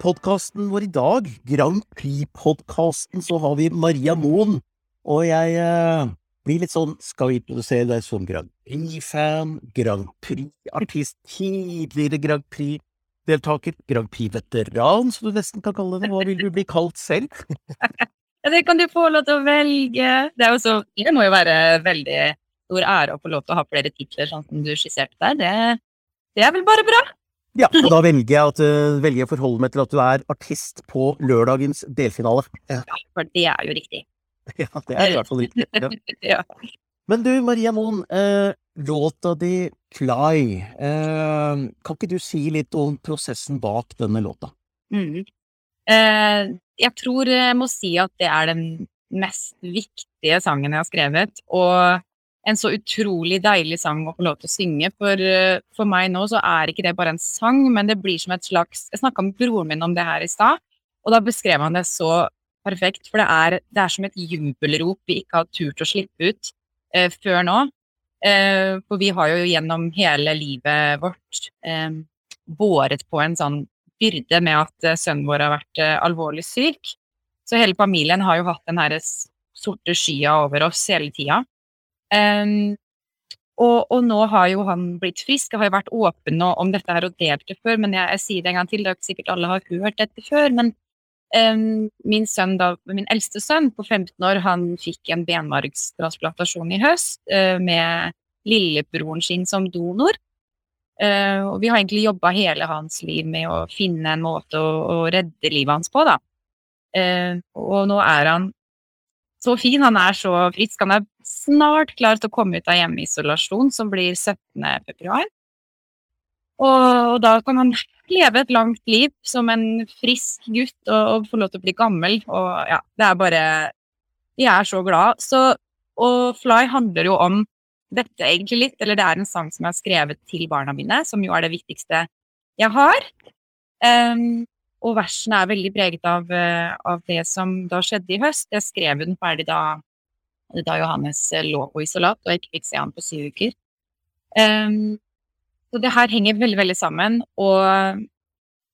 podkasten vår i dag, Grand Prix-podkasten, så har vi Maria Moen. Og jeg eh, blir litt sånn Skal vi introdusere deg som Grand Prix-fan, Grand Prix-artist, tidligere Grand Prix-deltaker, Grand Prix-veteran, som du nesten kan kalle det. Hva vil du bli kalt selv? ja, det kan du få lov til å velge. Det, er jo det må jo være veldig stor ære å få lov til å ha flere titler, sånn som du skisserte der. Det, det er vel bare bra. Ja, og da velger jeg, at, uh, velger jeg å forholde meg til at du er artist på lørdagens delfinale. Ja, for det er jo riktig. Ja, det er i hvert fall riktig. Ja. ja. Men du, Maria Moen. Eh, låta di 'Fly', eh, kan ikke du si litt om prosessen bak denne låta? Mm. Eh, jeg tror jeg må si at det er den mest viktige sangen jeg har skrevet. Og en så utrolig deilig sang å få lov til å synge. For, eh, for meg nå så er ikke det bare en sang, men det blir som et slags Jeg snakka med broren min om det her i stad, og da beskrev han det så perfekt. For det er, det er som et jubelrop vi ikke har turt å slippe ut eh, før nå. Eh, for vi har jo gjennom hele livet vårt eh, båret på en sånn byrde med at eh, sønnen vår har vært eh, alvorlig syk. Så hele familien har jo hatt den herre sorte skya over oss hele tida. Um, og, og, nå har jo han blitt frisk. Jeg har jo vært åpen om dette her og delt det før, men jeg, jeg, sier det en gang til. Det er ikke sikkert alle har hørt dette før, men um, min sønn, da, min eldste sønn på 15 år, han fikk en benmargstransplantasjon i høst uh, med lillebroren sin som donor. Uh, og vi har egentlig jobba hele hans liv med å finne en måte å, å redde livet hans på, da. Uh, og nå er han så fin, han er så frisk. Han er snart klar til å komme ut av hjemmeisolasjon, som blir 17. februar. Og, da kan han leve et langt liv som en frisk gutt og, og få lov til å bli gammel. Og ja, det er bare Jeg er så glad. Så, og Fly handler jo om dette egentlig litt, eller det er en sang som jeg har skrevet til barna mine, som jo er det viktigste jeg har. Um, og versene er veldig preget av, uh, av, det som da skjedde i høst. Jeg skrev den ferdig da da Johannes eh, lå på isolat og jeg ikke fikk se han på syv uker. Um, så det her henger veldig, veldig sammen. Og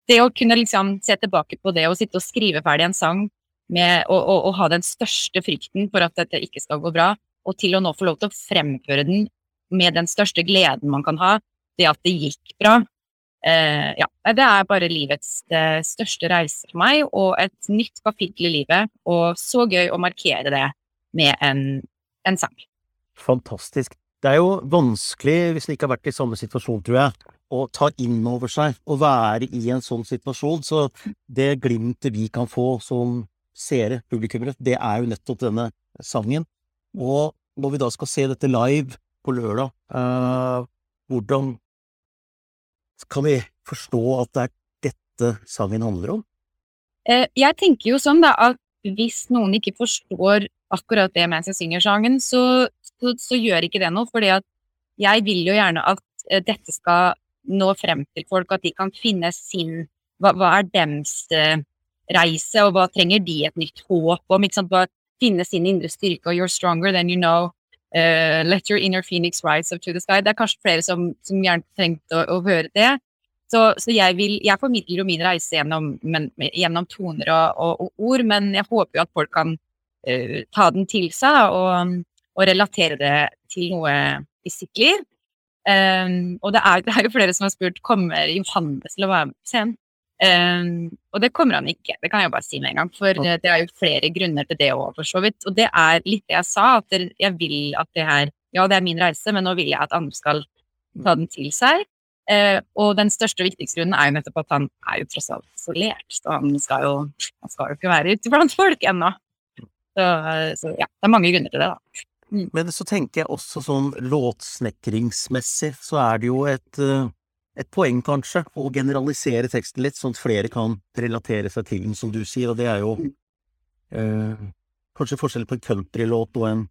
det å kunne liksom se tilbake på det og sitte og skrive ferdig en sang med, og, og, og, ha den største frykten for at dette ikke skal gå bra, og til å nå få lov til å fremføre den med den største gleden man kan ha, det at det gikk bra. Uh, ja, det er bare livets uh, største reise for meg, og et nytt kapittel i livet. Og så gøy å markere det med en, en sang. Fantastisk. Det er jo vanskelig, hvis en ikke har vært i samme situasjon, tror jeg, å ta inn over seg å være i en sånn situasjon. Så det glimtet vi kan få som seere, publikummere, det er jo nettopp denne sangen. Og når vi da skal se dette live på lørdag, eh, hvordan kan vi forstå at det er dette sangen handler om? Eh, jeg tenker jo sånn da at hvis noen ikke forstår akkurat det mens jeg synger sangen, så, så, så gjør ikke det noe. fordi jeg vil jo gjerne at uh, dette skal nå frem til folk, at de kan finne sin Hva, hva er dems uh, reise, og hva trenger de et nytt håp om? finne sin indre styrke, og you're stronger than you know. Uh, let your inner phoenix rise up to the sky. Det er kanskje flere som, som gjerne trengte å, å, høre det. Så, så, jeg, vil, jeg formidler jo min reise gjennom, men, gjennom toner og, og, og, ord, men jeg håper jo at folk kan uh, ta den til seg og, og, relatere det til noe i sitt liv. Um, og det er, det er, jo flere som har spurt kommer Johannes til å være med på scenen. Um, og det kommer han ikke, det kan jeg bare si med en gang. For det, det er jo flere grunner til det òg, for så vidt. Og det er litt det jeg sa, at jeg vil at det her Ja, det er min reise, men nå vil jeg at andre skal ta den til seg. Uh, og den største og viktigste grunnen er jo nettopp at han er jo tross alt isolert. Så han skal jo, han skal jo ikke være ute blant folk ennå. Så, så, ja, det er mange grunner til det, da. Mm. Men så tenker jeg også sånn låtsnekringsmessig, så er det jo et, eh, et poeng, kanskje, å generalisere teksten litt, sånn at flere kan relatere seg til den, som du sier, og det er jo eh, kanskje forskjell på en countrylåt og en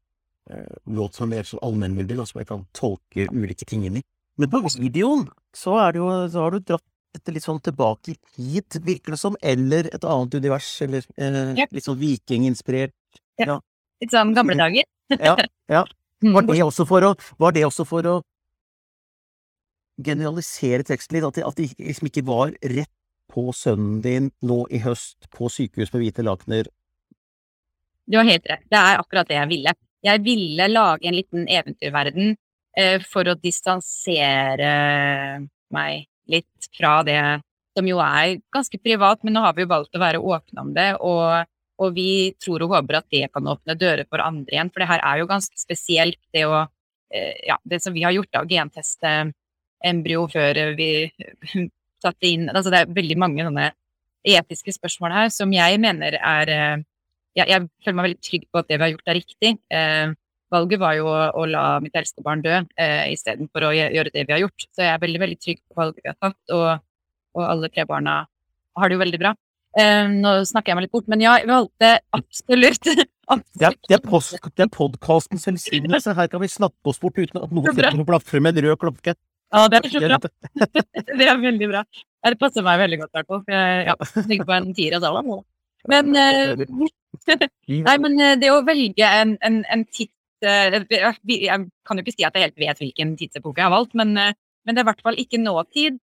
eh, låt som er mer sånn allmenngyldig, som jeg kan tolke ulike ting inn i. Men på videoen så er det jo, så har du dratt dette litt sånn tilbake i tid, virker det som, eller et annet univers, eller eh, ja. litt sånn vikinginspirert ja. Litt sånn gamle dager. ja, ja. Var det, også for å, var det også for å generalisere teksten litt, at det, at det liksom ikke var rett på sønnen din nå i høst på sykehus med hvite lakener? Du har helt rett. Det er akkurat det jeg ville. Jeg ville lage en liten eventyrverden eh, for å distansere meg litt fra det som jo er ganske privat, men nå har vi jo valgt å være åpne om det. Og, og, vi tror og håper at det kan åpne dører for andre igjen, for det her er jo ganske spesielt, det å eh, Ja, det som vi har gjort, da, å genteste embryo før vi satte inn Altså det er veldig mange sånne etiske spørsmål her som jeg mener er eh, jeg, jeg, føler meg veldig trygg på at det vi har gjort, er riktig. Eh, valget var jo å, å, la mitt eldste barn dø eh, istedenfor å gjøre det vi har gjort. Så jeg er veldig veldig trygg på valget vi har tatt, og, og alle tre barna har det jo veldig bra. Eh, nå snakker jeg meg litt bort, men ja, jeg valgte absolutt, absolutt. Det er, det er, post, det er podkastens velsignelse. Her kan vi snakke oss bort uten at noen setter plattform med en rød klokke. Ja, det er så bra. det er veldig bra. Det passer meg veldig godt, i hvert fall. Jeg ja, tenker på en tier av salen. Men eh, Nei, men eh, det å velge en, en, en tids eh, Jeg kan jo ikke si at jeg helt vet hvilken tidsepoke jeg har valgt, men, men det er i hvert fall ikke nåtid.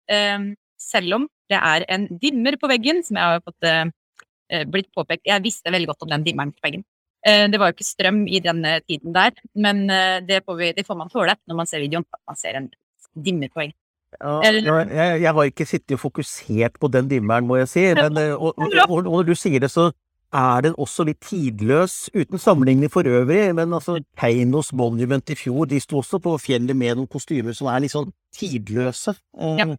Selv om det er en dimmer på veggen, som jeg har fått blitt påpekt. Jeg visste veldig godt om den dimmeren på veggen. Det var jo ikke strøm i denne tiden der, men det får, vi, det får man tåle når man ser videoen. Man ser en dimmer på veggen. Ja, jeg, jeg, har ikke sittet og fokusert på den dimmeren, må jeg si. Men, og, og, og, når du sier det, så er den også litt tidløs, uten sammenligning for øvrig. Men altså, Keinos Monument i fjor, de sto også på fjellet med noen kostymer som er litt sånn tidløse. Ja.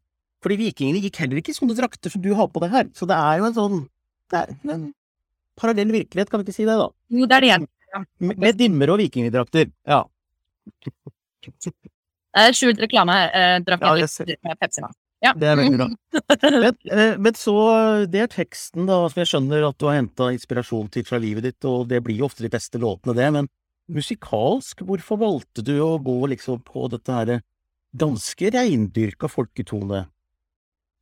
Fordi vikingene gikk heller ikke i sånne drakter som du har på deg her. Så det er jo en sånn det er en parallell virkelighet, kan vi ikke si det, da? Jo, det er det. Ja. Med, med dimmer og vikingdrakter. Ja. Uh, skjult reklame. Uh, drakk ja, med Pepsi Max. Ja. Det er veldig bra. men, uh, men, så, det er teksten, da, som jeg skjønner at du har henta inspirasjon til fra livet ditt, og det blir jo ofte de beste låtene, det, men musikalsk, hvorfor valgte du å gå liksom på dette her ganske reindyrka folketone,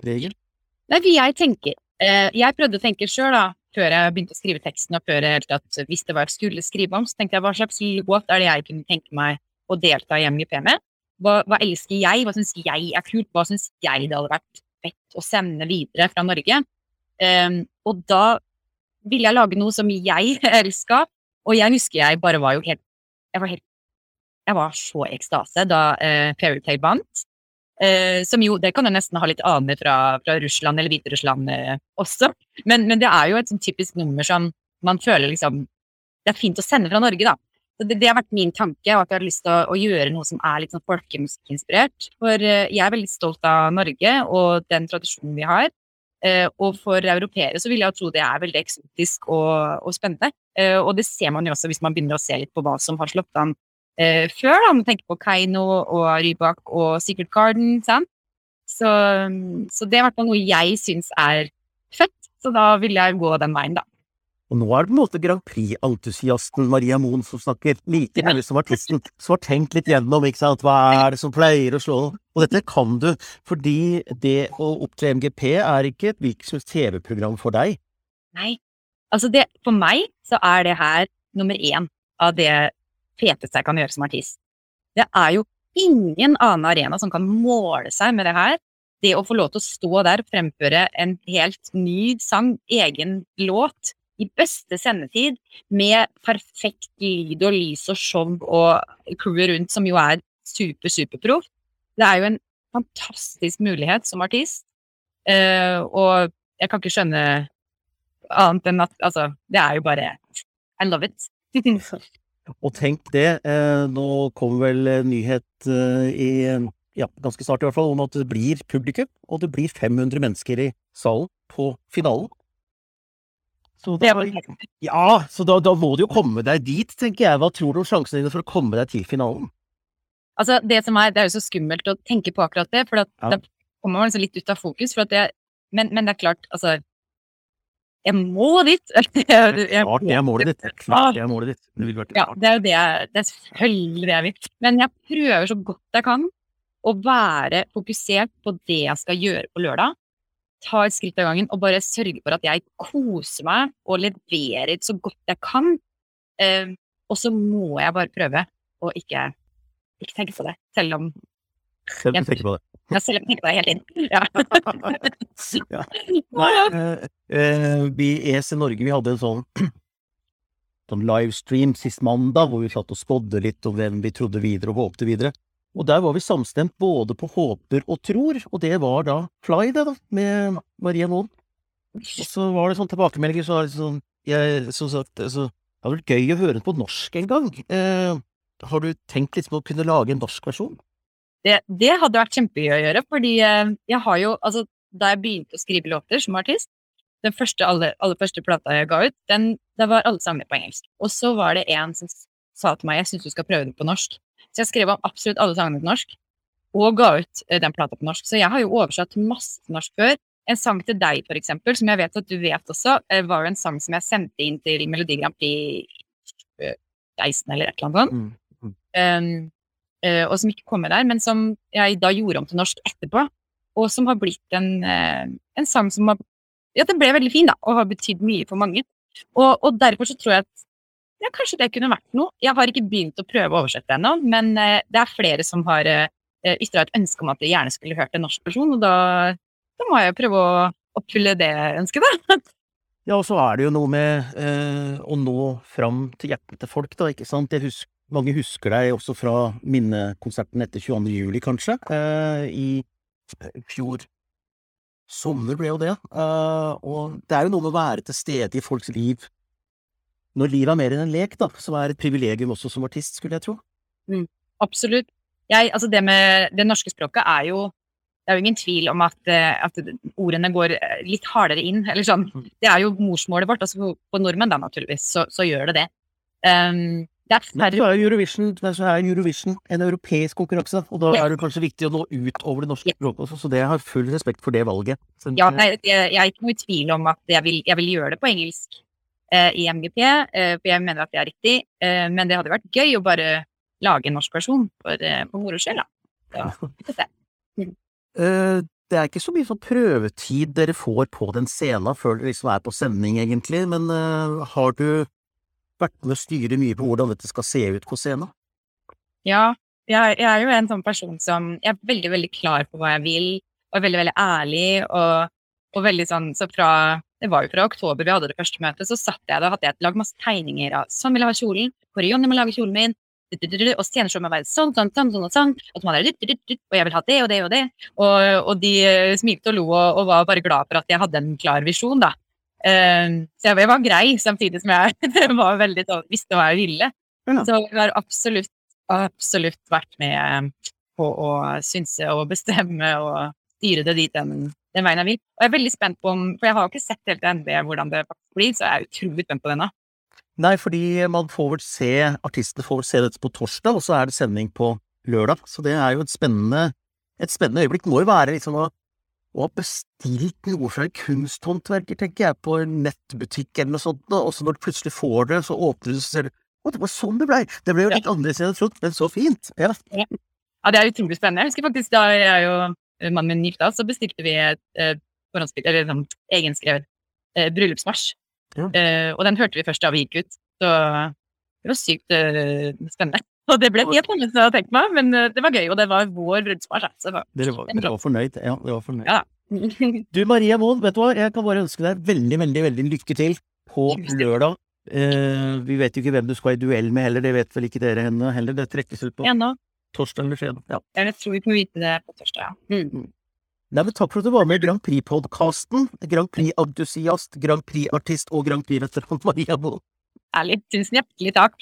Regel? Nei, jeg tenker Jeg prøvde å tenke sjøl, da, før jeg begynte å skrive teksten, og før jeg helt visste hva jeg skulle skrive om, så tenkte jeg hva slags låt er det jeg kunne tenke meg å delta i MGP med? Hva, hva elsker jeg? Hva syns jeg er kult? Hva syns jeg det hadde vært fett å sende videre fra Norge? Um, og da ville jeg lage noe som jeg elska, og jeg husker jeg bare var jo helt Jeg var, helt, jeg var så ekstase da uh, Fairytale vant. Uh, som jo, det kan jeg nesten ha litt aner fra, fra Russland eller Hviterussland uh, også. Men, men, det er jo et sånn typisk nummer som man føler liksom Det er fint å sende fra Norge, da. Det, det, har vært min tanke, og at jeg har lyst til å, å gjøre noe som er litt sånn folkemusikkinspirert. For uh, jeg er veldig stolt av Norge og den tradisjonen vi har. Uh, og for europeere så vil jeg tro det er veldig eksotisk og, og spennende. Uh, og det ser man jo også hvis man begynner å se litt på hva som har slått an før. da, Man tenker på Keiino og Rybak og Secret Garden. sant? Så, så det hvert fall noe jeg syns er fett. Så da vil jeg gå den veien, da. Og nå er det på en måte Grand Prix-entusiasten Maria Moen som snakker, like mye som artisten, som har tenkt litt gjennom ikke sant? hva er det som pleier å slå Og dette kan du, fordi det å opptre MGP er ikke et hvilket som helst TV-program for deg. Nei. Altså, det, for meg så er det her nummer én av det feteste jeg kan gjøre som artist. Det er jo ingen annen arena som kan måle seg med det her. Det å få lov til å stå der og fremføre en helt ny sang, egen låt, i beste sendetid, med perfekt lyd og lys og show og crewet rundt, som jo er super, superproft. Det er jo en fantastisk mulighet som artist, uh, og jeg kan ikke skjønne annet enn at altså, det er jo bare I love it. og tenk det, eh, nå kommer vel nyhet eh, i ja, ganske snart i hvert fall, om at det blir publikum, og det blir 500 mennesker i salen på finalen. Så da, ja, så da, da, må du jo komme deg dit, tenker jeg. Hva tror du om sjansene dine for å komme deg til finalen? Altså, det som er, det er jo så skummelt å tenke på akkurat det, for ja. da kommer man liksom litt ut av fokus. Det, men, men, det er klart, altså Jeg må dit! jeg, jeg, klart det er målet ditt. Klart det er målet ditt. Det, ja, det er jo det jeg, det er selvfølgelig det jeg vil. Men jeg prøver så godt jeg kan å være fokusert på det jeg skal gjøre på lørdag ta et skritt av gangen og bare sørge for at jeg koser meg og leverer så godt jeg kan. Uh, og så må jeg bare prøve å ikke, ikke tenke på det, selv om Selv om du tenker på det. Jeg tenker på det hele tiden. Ja. ja. Eh, eh, vi i ES i Norge, vi hadde en sånn sånn livestream sist mandag, hvor vi satt og spådde litt om hvem vi trodde videre og håpte videre. Og der var vi samstemt både på håper og tror, og det var da Fly, det, da, med Maria Moen. Og så var det sånn tilbakemeldinger, så var det sånn jeg, som sagt, altså, det hadde vært gøy å høre den på norsk en gang. Eh, har du tenkt på å kunne lage en norsk versjon? Det, det hadde vært kjempegøy å gjøre, fordi eh, jeg har jo Altså, da jeg begynte å skrive låter som artist, den første, aller, aller første plata jeg ga ut, den, det var alle sangene på engelsk. Og så var det en som sa til meg jeg syns du skal prøve det på norsk. Så jeg skrev om absolutt alle sangene på norsk, og ga ut eh, den plata på norsk. Så jeg har jo oversatt masse norsk før. En sang til deg, for eksempel, som jeg vet at du vet også, eh, var jo en sang som jeg sendte inn til Melodi Grand Prix 16 eller et eller annet sånt. Mm. Mm. Um, og som ikke kom med der, men som jeg da gjorde om til norsk etterpå. Og som har blitt en, en sang som har Ja, den ble veldig fin, da, og har betydd mye for mange. Og, og, derfor så tror jeg at ja, kanskje det kunne vært noe. Jeg har ikke begynt å prøve å oversette ennå, men uh, det er flere som har uh, ytra et ønske om at de gjerne skulle hørt en norsk person, og da, da må jeg prøve å oppfylle det ønsket, da. Ja, og så er det jo noe med eh, å nå fram til hjertene til folk, da, ikke sant. Husker, mange husker deg også fra minnekonserten etter 22. juli, kanskje, eh, i fjor sommer ble jo det. Eh, og det er jo noe med å være til stede i folks liv når livet er mer enn en lek, da, som er et privilegium også som artist, skulle jeg tro. Mm, absolutt. Jeg, altså det med det norske språket er jo det er jo ingen tvil om at, eh, at, ordene går eh, litt hardere inn. eller sånn. Mm. Det er jo morsmålet vårt. altså På nordmenn, da, naturligvis, så, så gjør det det. Um, det er færre... Er Eurovision, så er Eurovision en europeisk konkurranse, og da er det kanskje viktig å nå ut over det norske språket også, så det har full respekt for det valget. Så, ja, nei, jeg, jeg, er ikke noe i tvil om at jeg vil, jeg vil gjøre det på engelsk i MGP, eh, for jeg mener at det er riktig, eh, men det hadde vært gøy å bare lage en norsk versjon for, eh, for moro skyld, da. Så, mm. Eh, det er ikke så mye sånn prøvetid dere får på den scenen før dere liksom er på sending, egentlig, men uh, har du vært med å styre mye på hvordan dette skal se ut på scenen? Ja, jeg, jeg, er jo en sånn person som Jeg er veldig, veldig klar på hva jeg vil, og er veldig, veldig ærlig, og, og veldig sånn Så fra Det var jo fra oktober vi hadde det første møtet, så satt jeg da hadde jeg lagd masse tegninger av sånn vil jeg ha kjolen, hvor Jonny må lage kjolen min, og sceneshowet må være sånn, sånn, sånn, sånn og sånn, og så og jeg vil ha det og det og det. Og, og de eh, smilte og lo og, og, var bare glad for at jeg hadde en klar visjon, da. Uh, så jeg var grei, samtidig som jeg var veldig sånn, visste hva jeg ville. Så jeg har absolutt, absolutt vært med på å synse og bestemme og styre det dit den, den veien jeg vil. Og jeg er veldig spent på om For jeg har jo ikke sett helt ennå hvordan det faktisk blir, så jeg er utrolig spent på denne. Nei, fordi man får vel se Artistene får vel se dette på torsdag, og så er det sending på lørdag. Så det er jo et spennende, et spennende øyeblikk. Det må jo være liksom å og har bestilt noe fra en kunsthåndverker, tenker jeg, på en nettbutikk eller noe sånt, og så når du plutselig får det, så åpner du, så ser du å, det var sånn det blei! Det ble jo litt annerledes enn jeg hadde trodd, men så fint! Ja. ja. det er utrolig spennende. Jeg husker faktisk da jeg og mannen min gifta så bestilte vi eh, eller sånn egenskrevet eh, bryllupsmarsj. Ja. Eh, og den hørte vi først da vi gikk ut, så det var sykt eh, spennende. Og det ble helt annerledes enn jeg hadde tenkt meg, men eh, det var gøy, og det var vår bryllupsmarsj. Dere var, dere var fornøyd? Ja, dere var fornøyd. Ja. du Maria Moen, vet du hva, jeg kan bare ønske deg veldig, veldig, veldig lykke til på lørdag. Eh, vi vet jo ikke hvem du skal i duell med heller, det vet vel ikke dere henne heller. Det trekkes ut på Ennå. Torsdag eller fredag. Ja. Jeg tror vi må vite det på torsdag, ja. Mm. mm. Nei, men Takk for at du var med i Grand Prix-podkasten. Grand Prix-entusiast, Grand Prix-artist og Grand Prix-veteran Maria Moen. Ærlig. Tusen hjertelig takk.